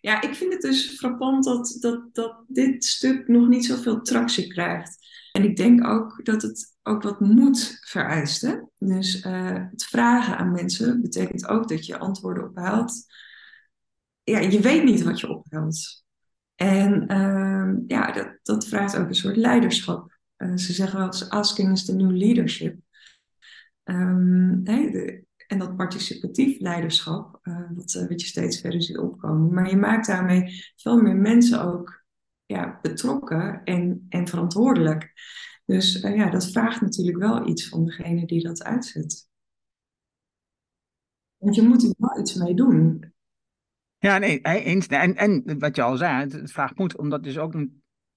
Speaker 3: Ja, ik vind het dus frappant dat, dat, dat dit stuk nog niet zoveel tractie krijgt. En ik denk ook dat het ook wat moed vereist. Hè? Dus uh, het vragen aan mensen betekent ook dat je antwoorden ophaalt. Ja, je weet niet wat je ophaalt. En uh, ja, dat, dat vraagt ook een soort leiderschap. Uh, ze zeggen wel asking is the new leadership. De, en dat participatief leiderschap, uh, wat, wat je steeds verder ziet opkomen. Maar je maakt daarmee veel meer mensen ook ja, betrokken en, en verantwoordelijk. Dus uh, ja, dat vraagt natuurlijk wel iets van degene die dat uitzet. Want je moet er wel iets mee doen.
Speaker 1: Ja, nee, eens. En, en wat je al zei, het vraagt moed, omdat dus ook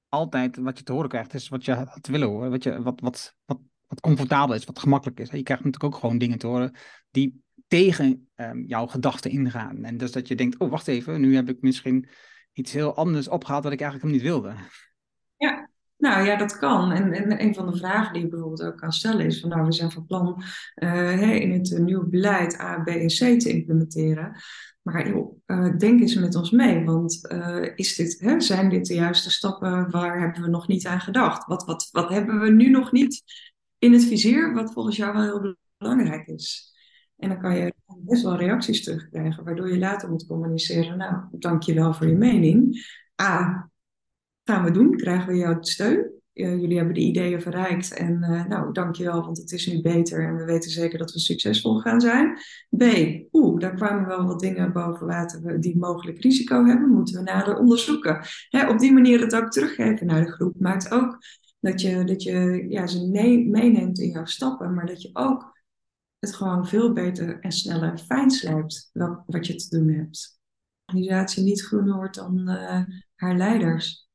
Speaker 1: altijd wat je te horen krijgt, is wat je had willen horen. Wat, je, wat, wat, wat, wat comfortabel is, wat gemakkelijk is. Je krijgt natuurlijk ook gewoon dingen te horen die tegen um, jouw gedachten ingaan. En dus dat je denkt, oh wacht even, nu heb ik misschien iets heel anders opgehaald wat ik eigenlijk niet wilde.
Speaker 3: Ja, nou ja, dat kan. En, en een van de vragen die je bijvoorbeeld ook kan stellen is van nou, we zijn van plan uh, in het nieuwe beleid A, B en C te implementeren. Maar joh, uh, denk eens met ons mee, want is dit, hè, zijn dit de juiste stappen? Waar hebben we nog niet aan gedacht? Wat, wat, wat hebben we nu nog niet in het vizier, wat volgens jou wel heel belangrijk is? En dan kan je best wel reacties terugkrijgen, waardoor je later moet communiceren. Nou, dank je wel voor je mening. A, gaan we doen, krijgen we jouw steun. jullie hebben de ideeën verrijkt en uh, nou, dankjewel, want het is nu beter en we weten zeker dat we succesvol gaan zijn. B, oeh, daar kwamen wel wat dingen boven water die mogelijk risico hebben, moeten we nader onderzoeken. Hè, op die manier het ook teruggeven naar de groep maakt ook dat je, dat je ja, ze meeneemt in jouw stappen, maar dat je ook het gewoon veel beter en sneller fijn slijpt wat, wat je te doen hebt. Organisatie niet groener wordt dan uh, haar leiders.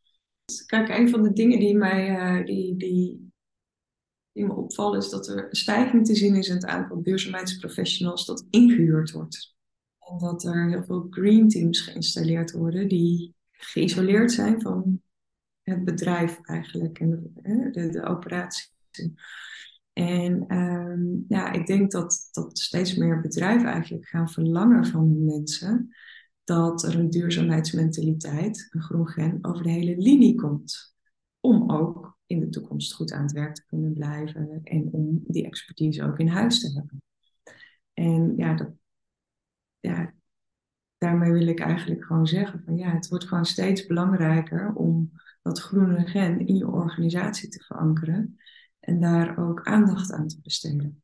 Speaker 3: Kijk, een van de dingen die mij uh, die, die, die me opvallen is dat er een stijging te zien is in het aantal duurzaamheidsprofessionals dat ingehuurd wordt. En dat er heel veel green teams geïnstalleerd worden die geïsoleerd zijn van het bedrijf eigenlijk en de, de, de operatie. En um, ja, ik denk dat, dat steeds meer bedrijven eigenlijk gaan verlangen van hun mensen dat er een duurzaamheidsmentaliteit, een groen gen, over de hele linie komt. Om ook in de toekomst goed aan het werk te kunnen blijven en om die expertise ook in huis te hebben. En ja, dat, ja, daarmee wil ik eigenlijk gewoon zeggen van ja, het wordt gewoon steeds belangrijker om dat groene gen in je organisatie te verankeren en daar ook aandacht aan te besteden.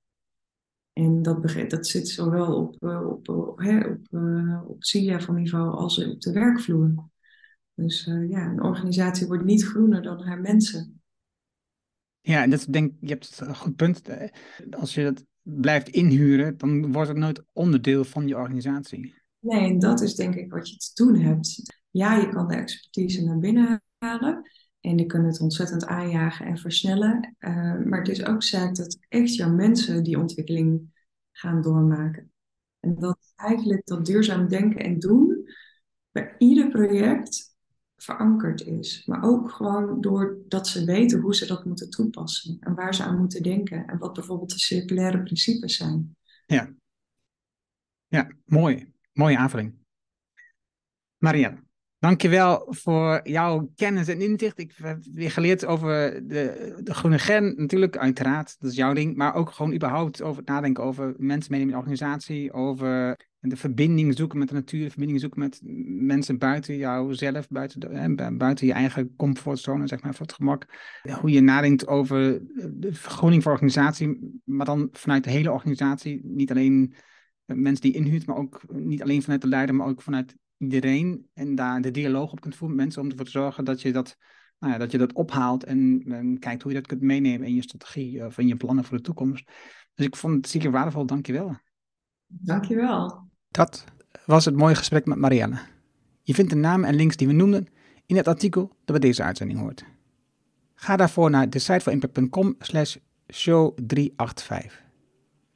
Speaker 3: En dat, dat zit zowel op, eh, op, op, hè, op, op niveau als op de werkvloer. Dus uh, ja, een organisatie wordt niet groener dan haar mensen.
Speaker 1: Ja, en dat denk je hebt een goed punt. Als je dat blijft inhuren, dan wordt het nooit onderdeel van je organisatie.
Speaker 3: Nee, en dat is denk ik wat je te doen hebt. Ja, je kan de expertise naar binnen En die kunnen het ontzettend aanjagen en versnellen. Uh, maar het is ook zaak dat echt jouw mensen die ontwikkeling gaan doormaken. En dat eigenlijk dat duurzaam denken en doen bij ieder project verankerd is. Maar ook gewoon doordat ze weten hoe ze dat moeten toepassen. En waar ze aan moeten denken. En wat bijvoorbeeld de circulaire principes zijn.
Speaker 1: Ja, ja mooi. Mooie aanvulling. Marianne. Dankjewel voor jouw kennis en inzicht. Ik heb weer geleerd over de, de groene gen, natuurlijk, uiteraard, dat is jouw ding. Maar ook gewoon überhaupt over het nadenken over mensen meenemen in de organisatie, over de verbinding zoeken met de natuur, verbinding zoeken met mensen buiten jouzelf, buiten, buiten je eigen comfortzone, zeg maar, voor het gemak. Hoe je nadenkt over de vergroening voor organisatie, maar dan vanuit de hele organisatie. Niet alleen mensen die inhuurt, maar ook niet alleen vanuit de leider, maar ook vanuit iedereen en daar de dialoog op kunt voeren met mensen om ervoor te zorgen dat je dat, nou ja, dat, je dat ophaalt en, en kijkt hoe je dat kunt meenemen in je strategie of in je plannen voor de toekomst. Dus ik vond het zeker waardevol. Dankjewel.
Speaker 3: Dankjewel.
Speaker 1: Dat was het mooie gesprek met Marianne. Je vindt de namen en links die we noemden in het artikel dat bij deze uitzending hoort. Ga daarvoor naar decideforimpact.com slash show 385.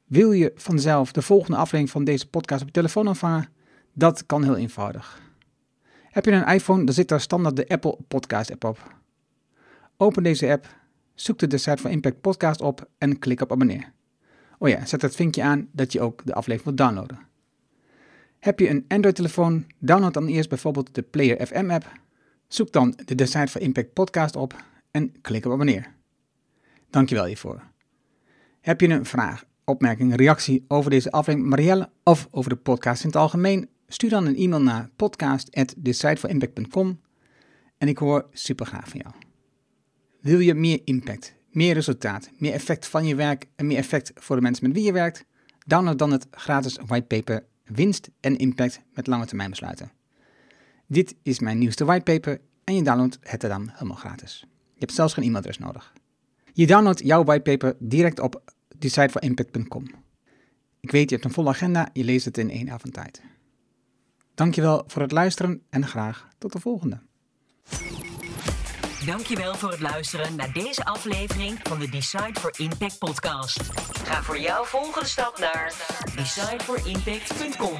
Speaker 1: Wil je vanzelf de volgende aflevering van deze podcast op je telefoon ontvangen? Dat kan heel eenvoudig. Heb je een iPhone, dan zit daar standaard de Apple Podcast app op. Open deze app, zoek de Decide for Impact podcast op en klik op abonneer. Oh ja, zet het vinkje aan dat je ook de aflevering wilt downloaden. Heb je een Android-telefoon, download dan eerst bijvoorbeeld de Player FM app. Zoek dan de Decide for Impact podcast op en klik op abonneer. Dankjewel hiervoor. Heb je een vraag, opmerking, reactie over deze aflevering Marielle of over de podcast in het algemeen? Stuur dan een e-mail naar podcast@decideforimpact.com en ik hoor super graag van jou. Wil je meer impact, meer resultaat, meer effect van je werk en meer effect voor de mensen met wie je werkt? Download dan het gratis whitepaper Winst en Impact met lange termijn besluiten. Dit is mijn nieuwste whitepaper en je downloadt het er dan helemaal gratis. Je hebt zelfs geen e-mailadres nodig. Je downloadt jouw whitepaper direct op decideforimpact.com. Ik weet, je hebt een volle agenda, je leest het in één avond tijd. Dankjewel voor het luisteren en graag tot de volgende.
Speaker 2: Dankjewel voor het luisteren naar deze aflevering van de Decide for Impact podcast. Ga voor jouw volgende stap naar decideforimpact.com.